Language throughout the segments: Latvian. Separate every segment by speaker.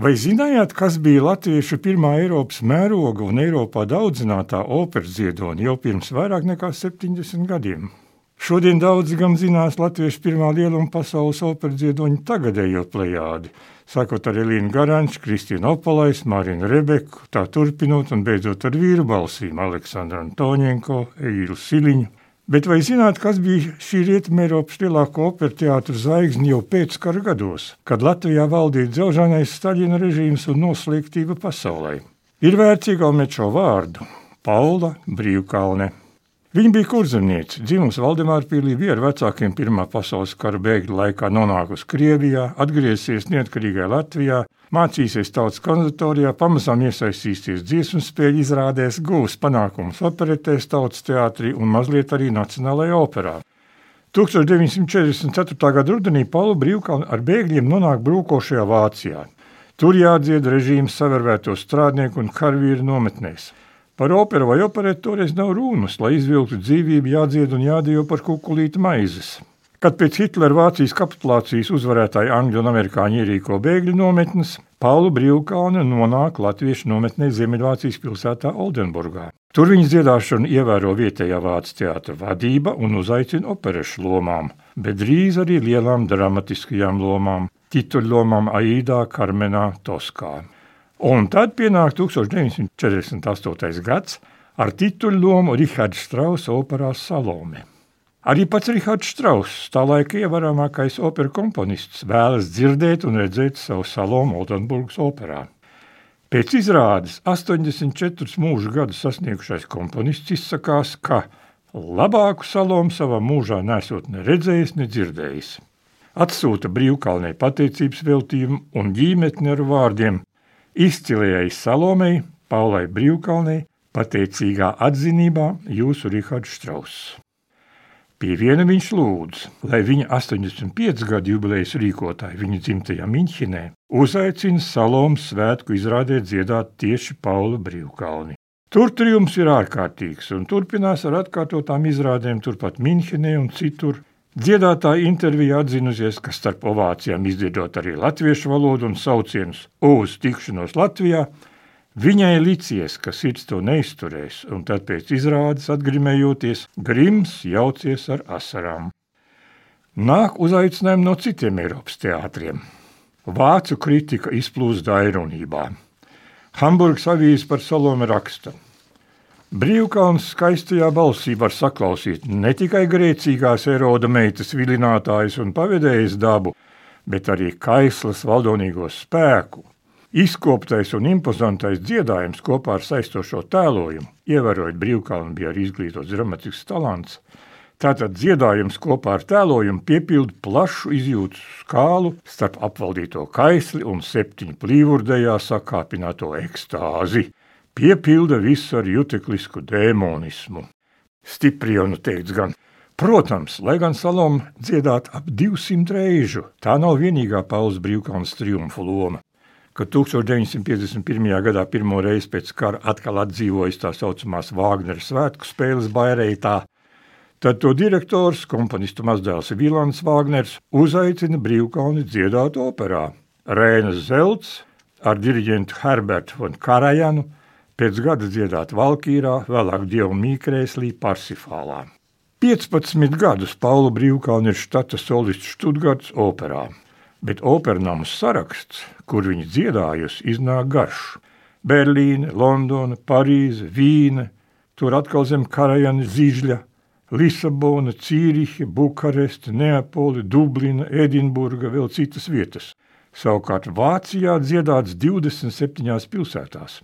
Speaker 1: Vai zinājāt, kas bija latviešu pirmā Eiropas mēroga un Eiropā daudzinātā operas ziedoņa jau pirms vairāk nekā 70 gadiem? Šodien daudzi gan zinās latviešu pirmā lieluma pasaules operas ziedoņa tagadējo plejādi, sākot ar Elīnu Garanču, Kristīnu Opolais, Marinu Rebeku, tā turpinot un beidzot ar vīru balsīm Aleksandru Antoņenko, Eiru Siliņu, Bet vai zināt, kas bija šī Rietumēropas lielāko operas teātris zvaigzne jau pēckara gados, kad Latvijā valdīja dzelžanais Staļina režīms un noslēgtība pasaulē? Ir vērts iegaumēt šo vārdu - Paula Brīvkalne. Viņa bija kurzemniece, dzimusi Valdemārpīlī, viena no vecākiem Pirmā pasaules kara bēgļu laikā nonākusi Krievijā, atgriezīsies neatkarīgā Latvijā, mācīsies tautas konservatorijā, pamazām iesaistīsies dziesmu spēļu izrādēs, gūs panākumus operetēs, tautas teātrī un mazliet arī Nacionālajā operā. 1944. gada rudenī Paula Brīvkalna ar bēgļiem nonāk brūkošajā Vācijā. Tur jādzied režīmu savervēto strādnieku un karavīru nometnēs. Par operu vai operetu toreiz nav runas, lai izvilktu dzīvību, jādzied un jādējo par kukulīti maizes. Kad pēc Hitlera Vācijas kapitulācijas uzvarētāji Angļu un Amerikāņu ierīko bēgļu nometnes, Paula Brīvkalna nonāk Latviešu nometnē Ziemeļvācijas pilsētā Oldenburgā. Tur viņas dziedāšanu ievēro vietējā vācu teātra vadība un uzaicina operešu lomām, bet drīz arī lielām dramatiskajām lomām, tituļlomām Aidā, Karmenā, Toskā. Un tad pienāk 1948. gads ar tituļu lomu Rihards Strauss operā Salome. Arī pats Rihards Strauss, tā laika ievaramākais operas komponists, vēlas dzirdēt un redzēt savu Salomu Oldenburgas operā. Pēc izrādes 84 mūžu gadu sasniegušais komponists izsakās, ka labāku salomu savā mūžā nesot ne redzējis, ne dzirdējis. Atsūta brīvkalnē pateicības veltījumu un ģīmetni ar vārdiem Izcilējai Salomei, Paulai Brīvkalnei, pateicīgā atzinībā jūsu Rihards Strauss. Pie viena viņš lūdz, lai viņa 85 gadu jubilejas rīkotāji viņa dzimtajā Miņķinē uzaicina Salomas svētku izrādē dziedāt tieši Paula Brīvkalni. Tur triumfs ir ārkārtīgs un turpinās ar atkārtotām izrādēm turpat Miņķinē un citur, Dziedātāja intervijā atzinusies, ka starp ovācijām izdziedot arī latviešu valodu un saucienus uz tikšanos Latvijā, viņai licies, ka sirds to neizturēs, un tad pēc izrādes atgrimējoties, grims jaucies ar asarām. Nāk uzaicinājumi no citiem Eiropas teātriem. Vācu kritika izplūst dairunībā. Hamburgas avīze par Salome raksta – Brīvkalns skaistajā balsī var saklausīt ne tikai grēcīgās eroda meitas vilinātājas un pavedējas dabu, bet arī kaislas valdonīgo spēku. Izkoptais un impozantais dziedājums kopā ar saistošo tēlojumu, ievērojot brīvkalnu, bija arī izglītots dramatisks talants. Tātad dziedājums kopā ar tēlojumu piepilda plašu izjūtu skālu starp apvaldīto kaisli un septiņu plīvurdējā sakāpināto ekstāzi piepilda visu ar juteklisku dēmonismu. Stiprionu teikts gan. Protams, lai gan Saloma dziedāt ap 200 reižu, tā nav vienīgā Pauls Brīvkalns triumfu loma. Kad 1951. gadā pirmo reizi pēc kara atkal atdzīvojas tā saucamās Vāgnera svētku spēles Baireitā, tad to direktors, komponistu mazdēls Vilants Vāgners, uzaicina Brīvkalni dziedāt operā. Rēnas Zelts ar diriģentu Herbertu von Karajanu pēc gada dziedāt Valkīrā, vēlāk Dieva mīkrēslī Parsifālā. 15 gadus Paula Brīvkalna ir štata solists Študgarts operā, bet opernāmas saraksts, kur viņa dziedājusi, iznāk garš. Berlīne, Londona, Parīze, Vīne, tur atkal zem Karajana Zīžļa, Lisabona, Cīrihe, Bukareste, Neapoli, Dublina, Edinburga, vēl citas vietas. Savukārt Vācijā dziedāts 27 pilsētās.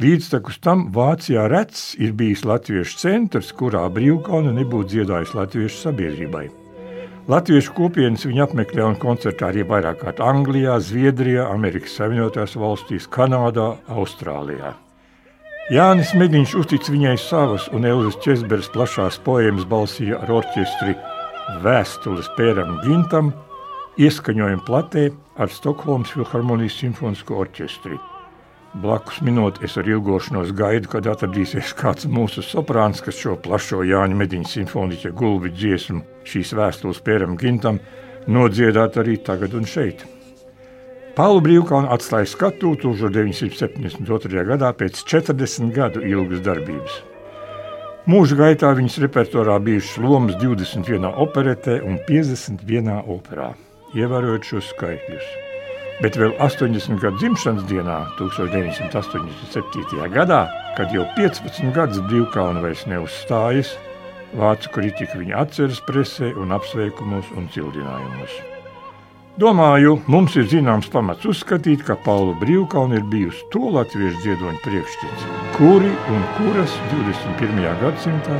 Speaker 1: Līdztekus tam Vācijā rets ir bijis latviešu centrs, kurā brīvkauna nebūtu dziedājusi latviešu sabiedrībai. Latviešu kopienas viņa apmeklē un koncertā arī vairāk kārt Anglijā, Zviedrijā, Amerikas Savienotajās valstīs, Kanādā, Austrālijā. Jānis Mediņš uztic viņai savas un Elvis Česberis plašās poemas balsīja ar orķestri Vēstules pēram Gintam, ieskaņojumu platē ar Stokholmas Filharmonijas simfonisko orķestri. Blakus minot, es ar ilgošanos gaidu, kad atradīsies kāds mūsu soprāns, kas šo plašo Jāņa Mediņa simfoniķa gulbi dziesmu, šīs vēstules Pēram Gintam, nodziedāt arī tagad un šeit. Pālu Brīvkalnu atstāja skatu 1972. gadā pēc 40 gadu ilgas darbības. Mūža gaitā viņas repertuārā bijušas lomas 21 operetē un 51 operā, ievērojot šos skaitļus. Bet vēl 80 gadu dzimšanas dienā, 1987. gadā, kad jau 15 gadus brīvkalna vairs neuzstājas, vācu kritika viņa atceras presē un apsveikumos un cildinājumos. Domāju, mums ir zināms pamats uzskatīt, ka Paula Brīvkalna ir bijusi to latviešu dziedoņu priekšstats, kuri un kuras 21. gadsimtā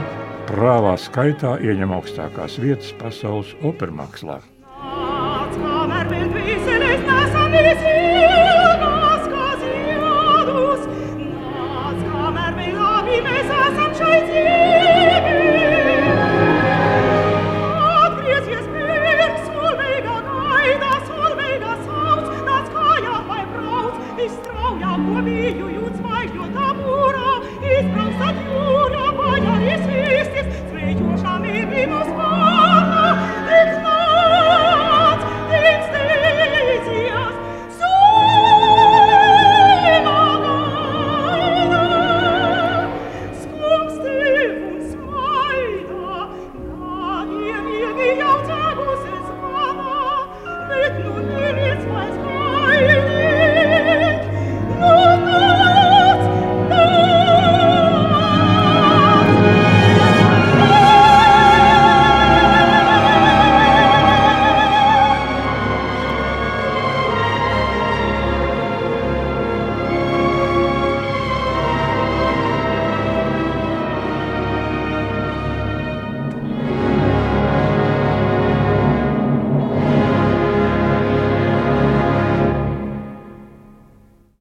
Speaker 1: prāvā skaitā ieņem augstākās vietas pasaules opermākslā.
Speaker 2: strauja, po vīju